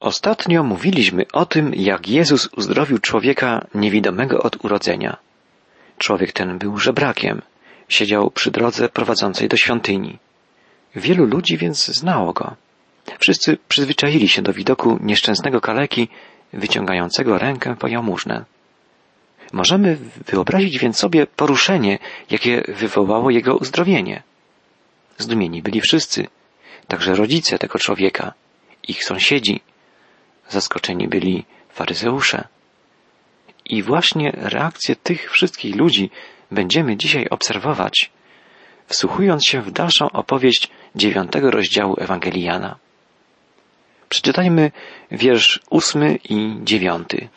Ostatnio mówiliśmy o tym, jak Jezus uzdrowił człowieka niewidomego od urodzenia. Człowiek ten był żebrakiem, siedział przy drodze prowadzącej do świątyni. Wielu ludzi więc znało go. Wszyscy przyzwyczaili się do widoku nieszczęsnego kaleki wyciągającego rękę po jałmużnę. Możemy wyobrazić więc sobie poruszenie, jakie wywołało jego uzdrowienie. Zdumieni byli wszyscy, także rodzice tego człowieka, ich sąsiedzi. Zaskoczeni byli faryzeusze. I właśnie reakcję tych wszystkich ludzi będziemy dzisiaj obserwować, wsłuchując się w dalszą opowieść dziewiątego rozdziału Ewangeliana. Przeczytajmy wiersz ósmy i dziewiąty.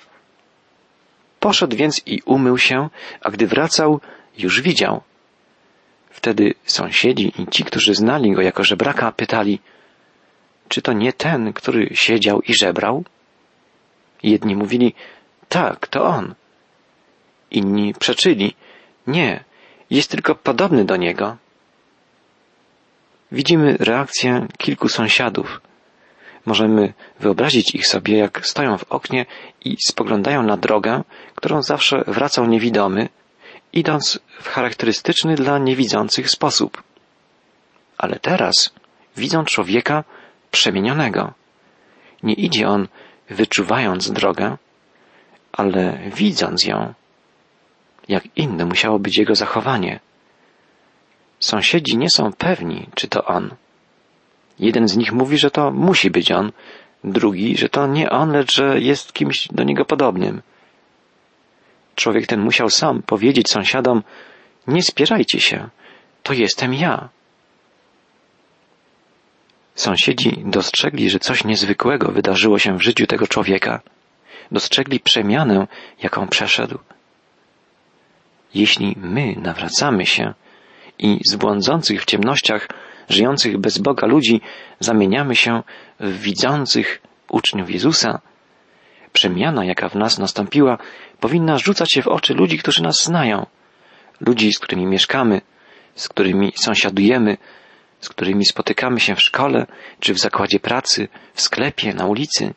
Poszedł więc i umył się, a gdy wracał, już widział. Wtedy sąsiedzi i ci, którzy znali go jako żebraka, pytali, czy to nie ten, który siedział i żebrał? Jedni mówili, tak, to on. Inni przeczyli, nie, jest tylko podobny do niego. Widzimy reakcję kilku sąsiadów. Możemy wyobrazić ich sobie, jak stoją w oknie i spoglądają na drogę, którą zawsze wracał niewidomy, idąc w charakterystyczny dla niewidzących sposób. Ale teraz widzą człowieka przemienionego. Nie idzie on wyczuwając drogę, ale widząc ją. Jak inne musiało być jego zachowanie. Sąsiedzi nie są pewni, czy to on. Jeden z nich mówi, że to musi być on, drugi, że to nie on, lecz że jest kimś do niego podobnym. Człowiek ten musiał sam powiedzieć sąsiadom, nie spierajcie się, to jestem ja. Sąsiedzi dostrzegli, że coś niezwykłego wydarzyło się w życiu tego człowieka. Dostrzegli przemianę, jaką przeszedł. Jeśli my nawracamy się i z błądzących w ciemnościach, żyjących bez Boga ludzi zamieniamy się w widzących uczniów Jezusa, przemiana, jaka w nas nastąpiła, powinna rzucać się w oczy ludzi, którzy nas znają, ludzi, z którymi mieszkamy, z którymi sąsiadujemy, z którymi spotykamy się w szkole, czy w zakładzie pracy, w sklepie, na ulicy.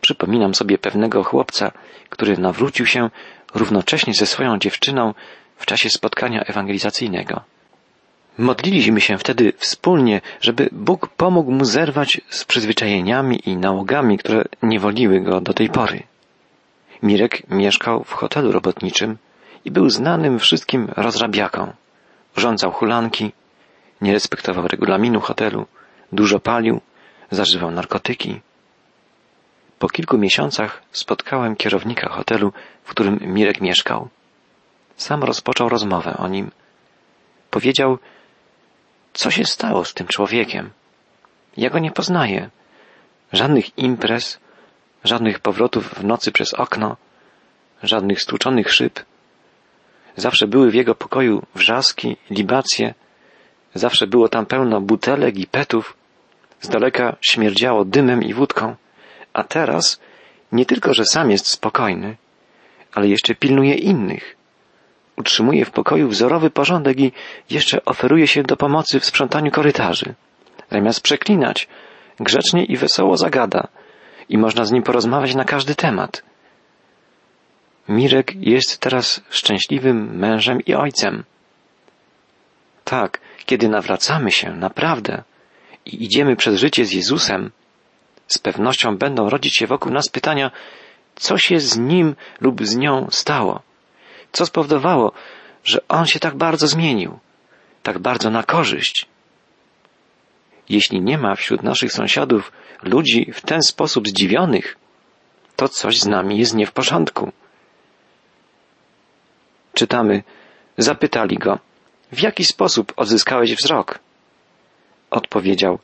Przypominam sobie pewnego chłopca, który nawrócił się równocześnie ze swoją dziewczyną w czasie spotkania ewangelizacyjnego. Modliliśmy się wtedy wspólnie, żeby Bóg pomógł mu zerwać z przyzwyczajeniami i nałogami, które niewoliły go do tej pory. Mirek mieszkał w hotelu robotniczym i był znanym wszystkim rozrabiaką. Urządzał hulanki, nie respektował regulaminu hotelu, dużo palił, zażywał narkotyki. Po kilku miesiącach spotkałem kierownika hotelu, w którym Mirek mieszkał. Sam rozpoczął rozmowę o nim. Powiedział, co się stało z tym człowiekiem. Ja go nie poznaję. Żadnych imprez, żadnych powrotów w nocy przez okno, żadnych stłuczonych szyb. Zawsze były w jego pokoju wrzaski, libacje, zawsze było tam pełno butelek i petów, z daleka śmierdziało dymem i wódką, a teraz nie tylko, że sam jest spokojny, ale jeszcze pilnuje innych. Utrzymuje w pokoju wzorowy porządek i jeszcze oferuje się do pomocy w sprzątaniu korytarzy. Zamiast przeklinać, grzecznie i wesoło zagada i można z nim porozmawiać na każdy temat. Mirek jest teraz szczęśliwym mężem i ojcem. Tak, kiedy nawracamy się naprawdę i idziemy przez życie z Jezusem, z pewnością będą rodzić się wokół nas pytania, co się z nim lub z nią stało? Co spowodowało, że on się tak bardzo zmienił, tak bardzo na korzyść? Jeśli nie ma wśród naszych sąsiadów ludzi w ten sposób zdziwionych, to coś z nami jest nie w porządku. Czytamy, zapytali go, w jaki sposób odzyskałeś wzrok? Odpowiedział,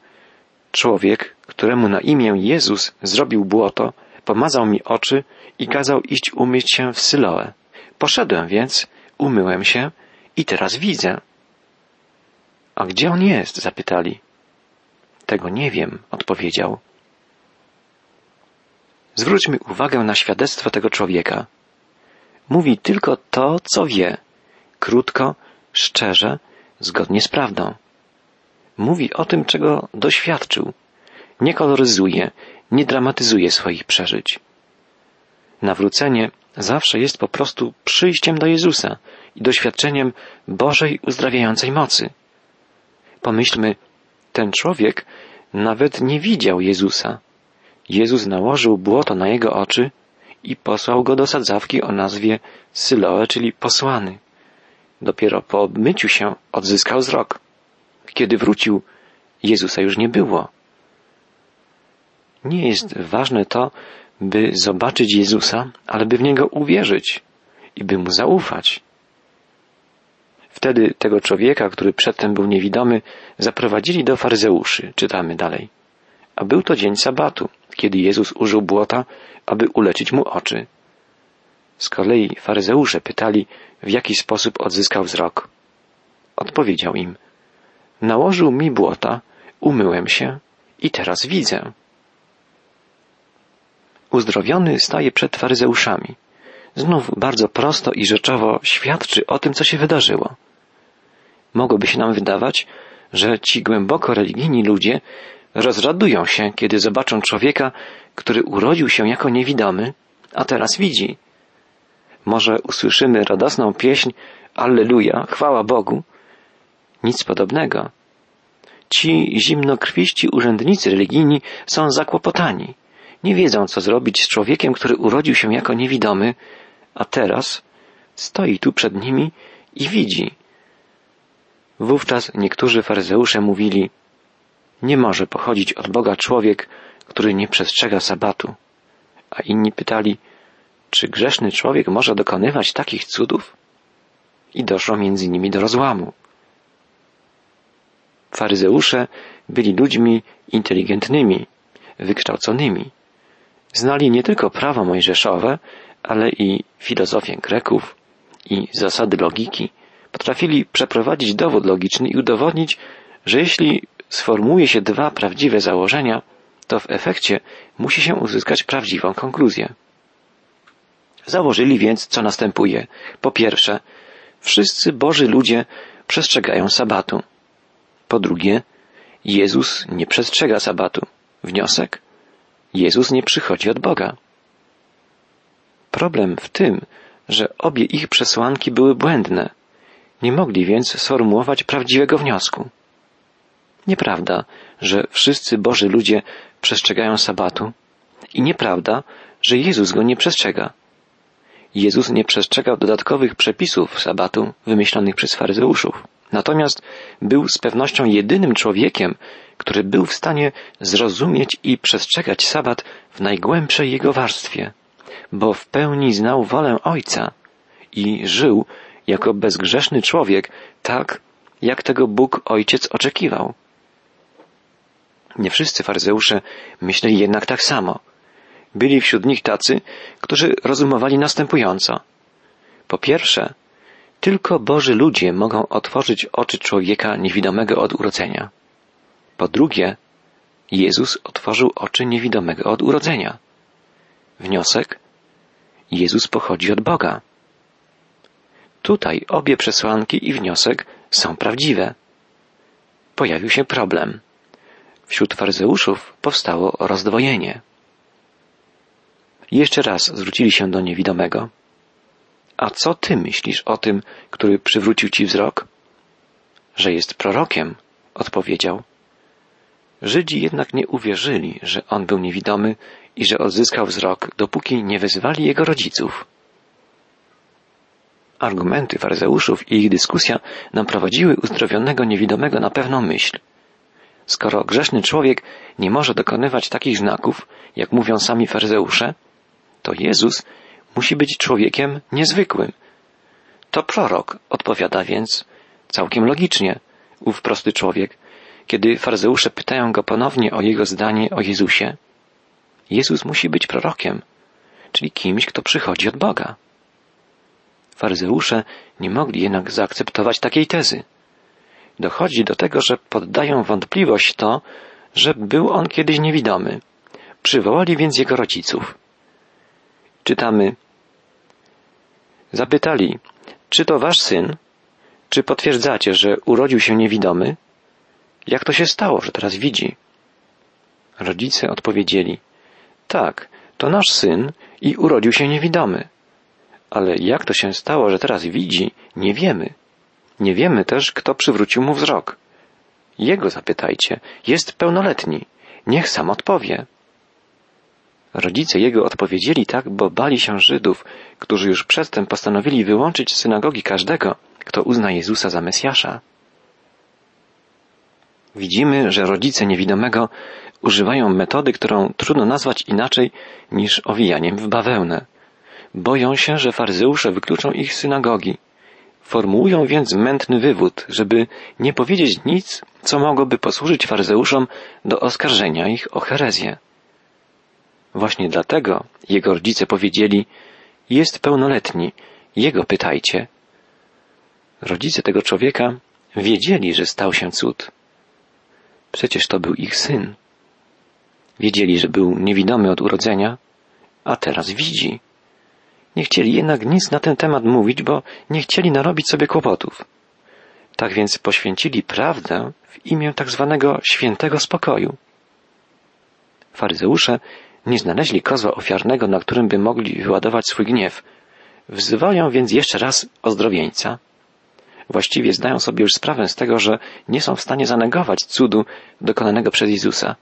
człowiek, któremu na imię Jezus zrobił błoto, pomazał mi oczy i kazał iść umyć się w Syloę. Poszedłem więc, umyłem się i teraz widzę. A gdzie on jest? zapytali. Tego nie wiem, odpowiedział. Zwróćmy uwagę na świadectwo tego człowieka. Mówi tylko to, co wie, krótko, szczerze, zgodnie z prawdą. Mówi o tym, czego doświadczył. nie koloryzuje, nie dramatyzuje swoich przeżyć. Nawrócenie zawsze jest po prostu przyjściem do Jezusa i doświadczeniem Bożej uzdrawiającej mocy. Pomyślmy, ten człowiek nawet nie widział Jezusa. Jezus nałożył błoto na jego oczy i posłał go do sadzawki o nazwie Syloe, czyli posłany. Dopiero po obmyciu się odzyskał wzrok. Kiedy wrócił, Jezusa już nie było. Nie jest ważne to, by zobaczyć Jezusa, ale by w Niego uwierzyć i by Mu zaufać. Wtedy tego człowieka, który przedtem był niewidomy, zaprowadzili do faryzeuszy, czytamy dalej. A był to dzień sabatu, kiedy Jezus użył błota, aby uleczyć mu oczy. Z kolei faryzeusze pytali, w jaki sposób odzyskał wzrok. Odpowiedział im, nałożył mi błota, umyłem się i teraz widzę. Uzdrowiony staje przed faryzeuszami. Znów bardzo prosto i rzeczowo świadczy o tym, co się wydarzyło. Mogłoby się nam wydawać, że ci głęboko religijni ludzie rozradują się, kiedy zobaczą człowieka, który urodził się jako niewidomy, a teraz widzi. Może usłyszymy radosną pieśń Alleluja, chwała Bogu. Nic podobnego. Ci zimnokrwiści urzędnicy religijni są zakłopotani. Nie wiedzą, co zrobić z człowiekiem, który urodził się jako niewidomy, a teraz stoi tu przed nimi i widzi. Wówczas niektórzy faryzeusze mówili, nie może pochodzić od Boga człowiek, który nie przestrzega sabatu. A inni pytali, czy grzeszny człowiek może dokonywać takich cudów? I doszło między nimi do rozłamu. Faryzeusze byli ludźmi inteligentnymi, wykształconymi. Znali nie tylko prawo mojżeszowe, ale i filozofię Greków i zasady logiki. Potrafili przeprowadzić dowód logiczny i udowodnić, że jeśli sformułuje się dwa prawdziwe założenia, to w efekcie musi się uzyskać prawdziwą konkluzję. Założyli więc, co następuje. Po pierwsze, wszyscy Boży ludzie przestrzegają sabatu. Po drugie, Jezus nie przestrzega sabatu. Wniosek? Jezus nie przychodzi od Boga. Problem w tym, że obie ich przesłanki były błędne. Nie mogli więc sformułować prawdziwego wniosku. Nieprawda, że wszyscy Boży ludzie przestrzegają sabatu i nieprawda, że Jezus go nie przestrzega. Jezus nie przestrzegał dodatkowych przepisów sabatu wymyślonych przez faryzeuszów. Natomiast był z pewnością jedynym człowiekiem, który był w stanie zrozumieć i przestrzegać sabat w najgłębszej jego warstwie, bo w pełni znał wolę Ojca i żył jako bezgrzeszny człowiek tak, jak tego Bóg Ojciec oczekiwał. Nie wszyscy faryzeusze myśleli jednak tak samo. Byli wśród nich tacy, którzy rozumowali następująco. Po pierwsze, tylko Boży ludzie mogą otworzyć oczy człowieka niewidomego od urodzenia. Po drugie, Jezus otworzył oczy niewidomego od urodzenia. Wniosek? Jezus pochodzi od Boga. Tutaj obie przesłanki i wniosek są prawdziwe. Pojawił się problem. Wśród faryzeuszów powstało rozdwojenie. Jeszcze raz zwrócili się do niewidomego. A co ty myślisz o tym, który przywrócił ci wzrok? Że jest prorokiem, odpowiedział. Żydzi jednak nie uwierzyli, że on był niewidomy i że odzyskał wzrok, dopóki nie wezwali jego rodziców. Argumenty faryzeuszów i ich dyskusja naprowadziły uzdrowionego niewidomego na pewną myśl. Skoro grzeszny człowiek nie może dokonywać takich znaków, jak mówią sami faryzeusze, to Jezus musi być człowiekiem niezwykłym. To prorok, odpowiada więc całkiem logicznie ów prosty człowiek, kiedy faryzeusze pytają go ponownie o jego zdanie o Jezusie. Jezus musi być prorokiem, czyli kimś, kto przychodzi od Boga. Faryzeusze nie mogli jednak zaakceptować takiej tezy. Dochodzi do tego, że poddają wątpliwość to, że był on kiedyś niewidomy. Przywołali więc jego rodziców. Czytamy. Zapytali, czy to wasz syn? Czy potwierdzacie, że urodził się niewidomy? Jak to się stało, że teraz widzi? Rodzice odpowiedzieli, tak, to nasz syn i urodził się niewidomy. Ale jak to się stało, że teraz widzi, nie wiemy. Nie wiemy też, kto przywrócił mu wzrok. Jego zapytajcie, jest pełnoletni. Niech sam odpowie. Rodzice jego odpowiedzieli tak, bo bali się Żydów, którzy już przedtem postanowili wyłączyć z synagogi każdego, kto uzna Jezusa za Mesjasza. Widzimy, że rodzice niewidomego używają metody, którą trudno nazwać inaczej niż owijaniem w bawełnę. Boją się, że faryzeusze wykluczą ich synagogi. Formułują więc mętny wywód, żeby nie powiedzieć nic, co mogłoby posłużyć faryzeuszom do oskarżenia ich o herezję. Właśnie dlatego jego rodzice powiedzieli, jest pełnoletni, jego pytajcie. Rodzice tego człowieka wiedzieli, że stał się cud. Przecież to był ich syn. Wiedzieli, że był niewidomy od urodzenia, a teraz widzi. Nie chcieli jednak nic na ten temat mówić, bo nie chcieli narobić sobie kłopotów. Tak więc poświęcili prawdę w imię tak zwanego świętego spokoju. Faryzeusze nie znaleźli kozła ofiarnego, na którym by mogli wyładować swój gniew. Wzywają więc jeszcze raz ozdrowieńca. Właściwie zdają sobie już sprawę z tego, że nie są w stanie zanegować cudu dokonanego przez Jezusa.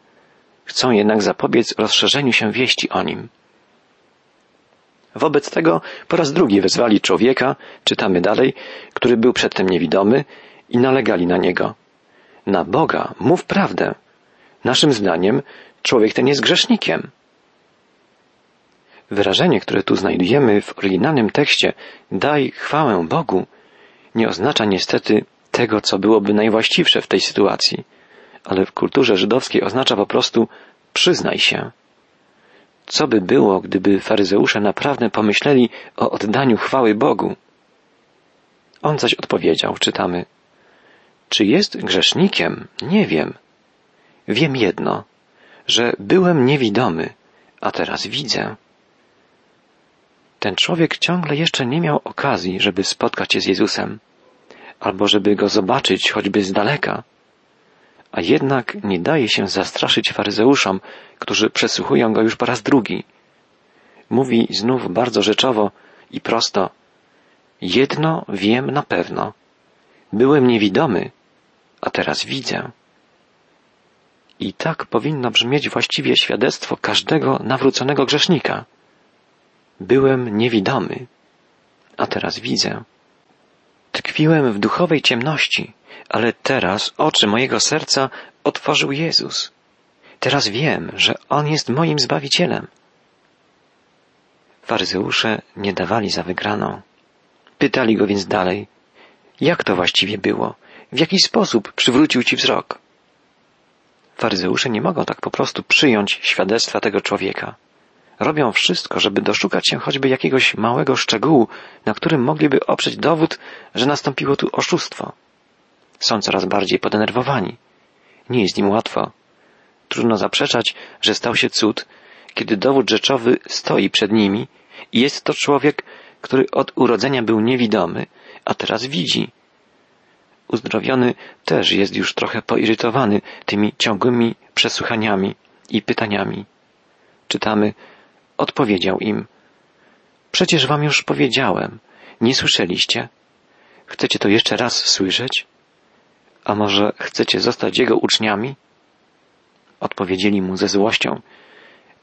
Chcą jednak zapobiec rozszerzeniu się wieści o nim. Wobec tego po raz drugi wezwali człowieka, czytamy dalej, który był przedtem niewidomy i nalegali na niego. Na Boga mów prawdę. Naszym zdaniem człowiek ten jest grzesznikiem. Wyrażenie, które tu znajdujemy w oryginalnym tekście daj chwałę Bogu nie oznacza niestety tego, co byłoby najwłaściwsze w tej sytuacji, ale w kulturze żydowskiej oznacza po prostu przyznaj się. Co by było, gdyby faryzeusze naprawdę pomyśleli o oddaniu chwały Bogu? On zaś odpowiedział, czytamy, czy jest grzesznikiem? Nie wiem. Wiem jedno, że byłem niewidomy, a teraz widzę. Ten człowiek ciągle jeszcze nie miał okazji, żeby spotkać się z Jezusem, albo żeby go zobaczyć choćby z daleka. A jednak nie daje się zastraszyć faryzeuszom, którzy przesłuchują go już po raz drugi. Mówi znów bardzo rzeczowo i prosto. Jedno wiem na pewno. Byłem niewidomy, a teraz widzę. I tak powinno brzmieć właściwie świadectwo każdego nawróconego grzesznika. Byłem niewidomy, a teraz widzę. Tkwiłem w duchowej ciemności, ale teraz oczy mojego serca otworzył Jezus. Teraz wiem, że On jest moim Zbawicielem. Faryzeusze nie dawali za wygraną. Pytali go więc dalej, jak to właściwie było? W jaki sposób przywrócił ci wzrok? Faryzeusze nie mogą tak po prostu przyjąć świadectwa tego człowieka. Robią wszystko, żeby doszukać się choćby jakiegoś małego szczegółu, na którym mogliby oprzeć dowód, że nastąpiło tu oszustwo. Są coraz bardziej podenerwowani. Nie jest im łatwo. Trudno zaprzeczać, że stał się cud, kiedy dowód rzeczowy stoi przed nimi i jest to człowiek, który od urodzenia był niewidomy, a teraz widzi. Uzdrowiony też jest już trochę poirytowany tymi ciągłymi przesłuchaniami i pytaniami. Czytamy, Odpowiedział im, Przecież wam już powiedziałem, nie słyszeliście? Chcecie to jeszcze raz słyszeć? A może chcecie zostać jego uczniami? Odpowiedzieli mu ze złością,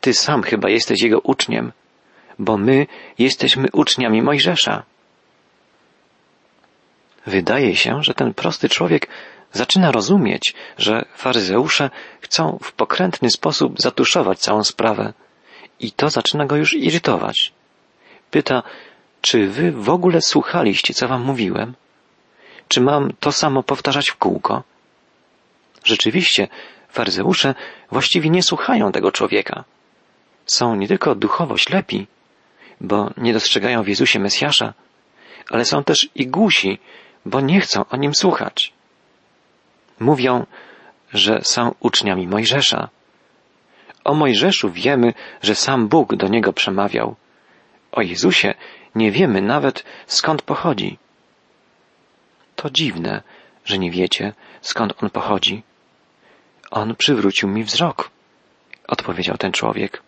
Ty sam chyba jesteś jego uczniem, bo my jesteśmy uczniami Mojżesza. Wydaje się, że ten prosty człowiek zaczyna rozumieć, że faryzeusze chcą w pokrętny sposób zatuszować całą sprawę i to zaczyna go już irytować. Pyta, czy wy w ogóle słuchaliście, co wam mówiłem? Czy mam to samo powtarzać w kółko? Rzeczywiście, faryzeusze właściwie nie słuchają tego człowieka. Są nie tylko duchowo ślepi, bo nie dostrzegają w Jezusie Mesjasza, ale są też i głusi, bo nie chcą o nim słuchać. Mówią, że są uczniami Mojżesza, o Mojżeszu wiemy, że sam Bóg do niego przemawiał. O Jezusie nie wiemy nawet skąd pochodzi. To dziwne, że nie wiecie skąd on pochodzi. On przywrócił mi wzrok. odpowiedział ten człowiek.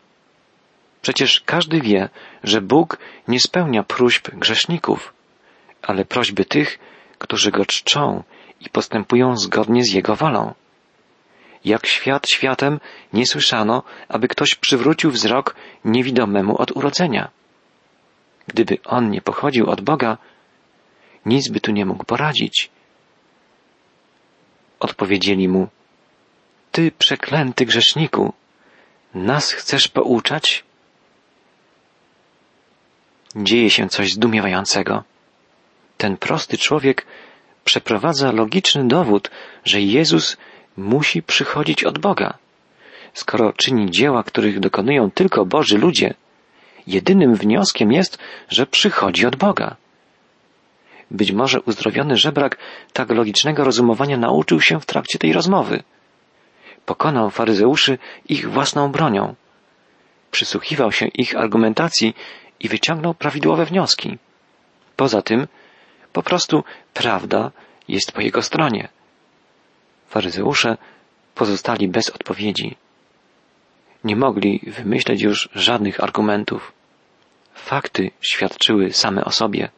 Przecież każdy wie, że Bóg nie spełnia próśb grzeszników, ale prośby tych, którzy go czczą i postępują zgodnie z Jego wolą. Jak świat światem nie słyszano, aby ktoś przywrócił wzrok niewidomemu od urodzenia. Gdyby on nie pochodził od Boga, nic by tu nie mógł poradzić. Odpowiedzieli mu, Ty przeklęty grzeszniku, nas chcesz pouczać? Dzieje się coś zdumiewającego. Ten prosty człowiek przeprowadza logiczny dowód, że Jezus musi przychodzić od Boga. Skoro czyni dzieła, których dokonują tylko Boży ludzie, jedynym wnioskiem jest, że przychodzi od Boga. Być może uzdrowiony żebrak tak logicznego rozumowania nauczył się w trakcie tej rozmowy. Pokonał faryzeuszy ich własną bronią. Przysłuchiwał się ich argumentacji i wyciągnął prawidłowe wnioski. Poza tym, po prostu prawda jest po jego stronie. Faryzeusze pozostali bez odpowiedzi. Nie mogli wymyśleć już żadnych argumentów. Fakty świadczyły same o sobie.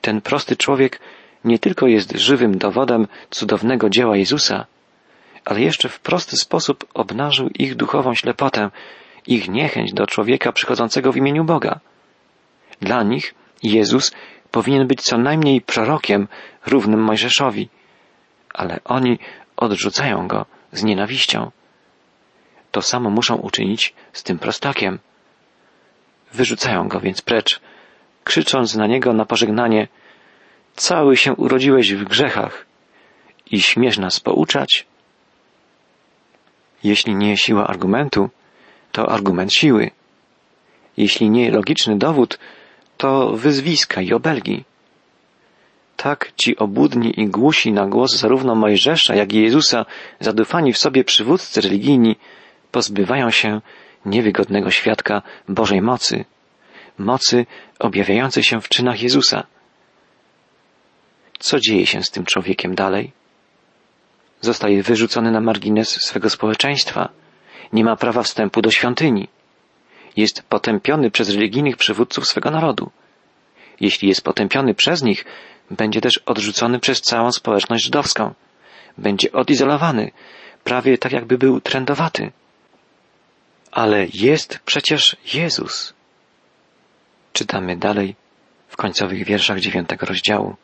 Ten prosty człowiek nie tylko jest żywym dowodem cudownego dzieła Jezusa, ale jeszcze w prosty sposób obnażył ich duchową ślepotę, ich niechęć do człowieka przychodzącego w imieniu Boga. Dla nich Jezus powinien być co najmniej prorokiem równym Mojżeszowi, ale oni odrzucają go z nienawiścią. To samo muszą uczynić z tym prostakiem. Wyrzucają go więc precz, krzycząc na niego na pożegnanie Cały się urodziłeś w grzechach i śmiesz nas pouczać? Jeśli nie siła argumentu, to argument siły. Jeśli nie logiczny dowód, to wyzwiska i obelgi. Tak ci obłudni i głusi na głos zarówno Mojżesza, jak i Jezusa, zadufani w sobie przywódcy religijni, pozbywają się niewygodnego świadka Bożej mocy, mocy objawiającej się w czynach Jezusa. Co dzieje się z tym człowiekiem dalej? Zostaje wyrzucony na margines swego społeczeństwa. Nie ma prawa wstępu do świątyni. Jest potępiony przez religijnych przywódców swego narodu. Jeśli jest potępiony przez nich, będzie też odrzucony przez całą społeczność żydowską. Będzie odizolowany, prawie tak jakby był trendowaty. Ale jest przecież Jezus. Czytamy dalej w końcowych wierszach dziewiątego rozdziału.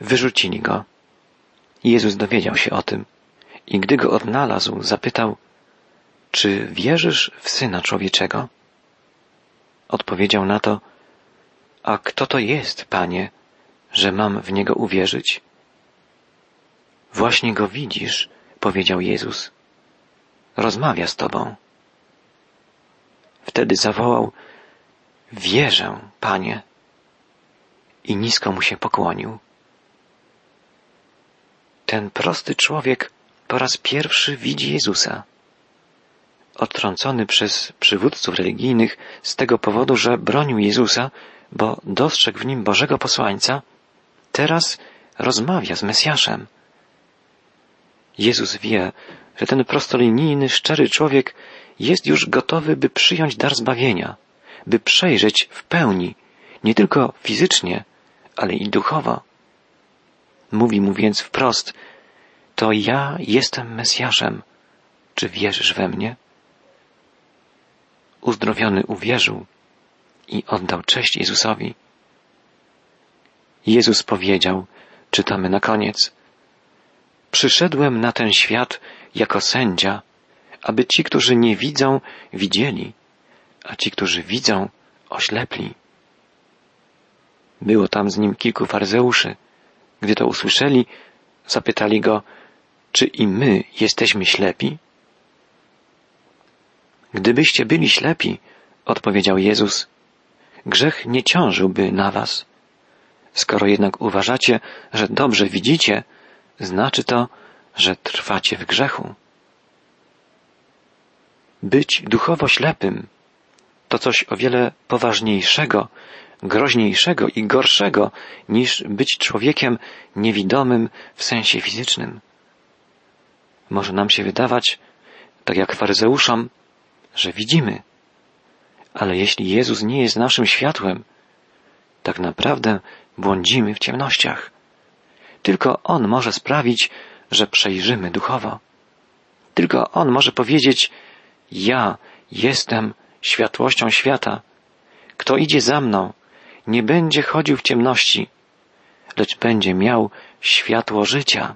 Wyrzucili go. Jezus dowiedział się o tym i gdy go odnalazł, zapytał, czy wierzysz w Syna Człowieczego? Odpowiedział na to, a kto to jest, Panie, że mam w Niego uwierzyć? Właśnie Go widzisz, powiedział Jezus. Rozmawia z Tobą. Wtedy zawołał, wierzę, Panie. I nisko mu się pokłonił. Ten prosty człowiek po raz pierwszy widzi Jezusa. Odtrącony przez przywódców religijnych z tego powodu, że bronił Jezusa, bo dostrzegł w nim Bożego posłańca, teraz rozmawia z Mesjaszem. Jezus wie, że ten prostolinijny, szczery człowiek jest już gotowy, by przyjąć dar zbawienia, by przejrzeć w pełni, nie tylko fizycznie, ale i duchowo. Mówi mu więc wprost, to ja jestem Mesjaszem. Czy wierzysz we mnie? Uzdrowiony uwierzył i oddał cześć Jezusowi. Jezus powiedział, czytamy na koniec, Przyszedłem na ten świat jako sędzia, aby ci, którzy nie widzą, widzieli, a ci, którzy widzą, oślepli. Było tam z nim kilku faryzeuszy. Gdy to usłyszeli, zapytali go, czy i my jesteśmy ślepi? Gdybyście byli ślepi, odpowiedział Jezus, grzech nie ciążyłby na was. Skoro jednak uważacie, że dobrze widzicie, znaczy to, że trwacie w grzechu. Być duchowo ślepym to coś o wiele poważniejszego, groźniejszego i gorszego niż być człowiekiem niewidomym w sensie fizycznym. Może nam się wydawać, tak jak faryzeuszom, że widzimy. Ale jeśli Jezus nie jest naszym światłem, tak naprawdę błądzimy w ciemnościach. Tylko On może sprawić, że przejrzymy duchowo. Tylko On może powiedzieć, ja jestem światłością świata. Kto idzie za mną, nie będzie chodził w ciemności, lecz będzie miał światło życia.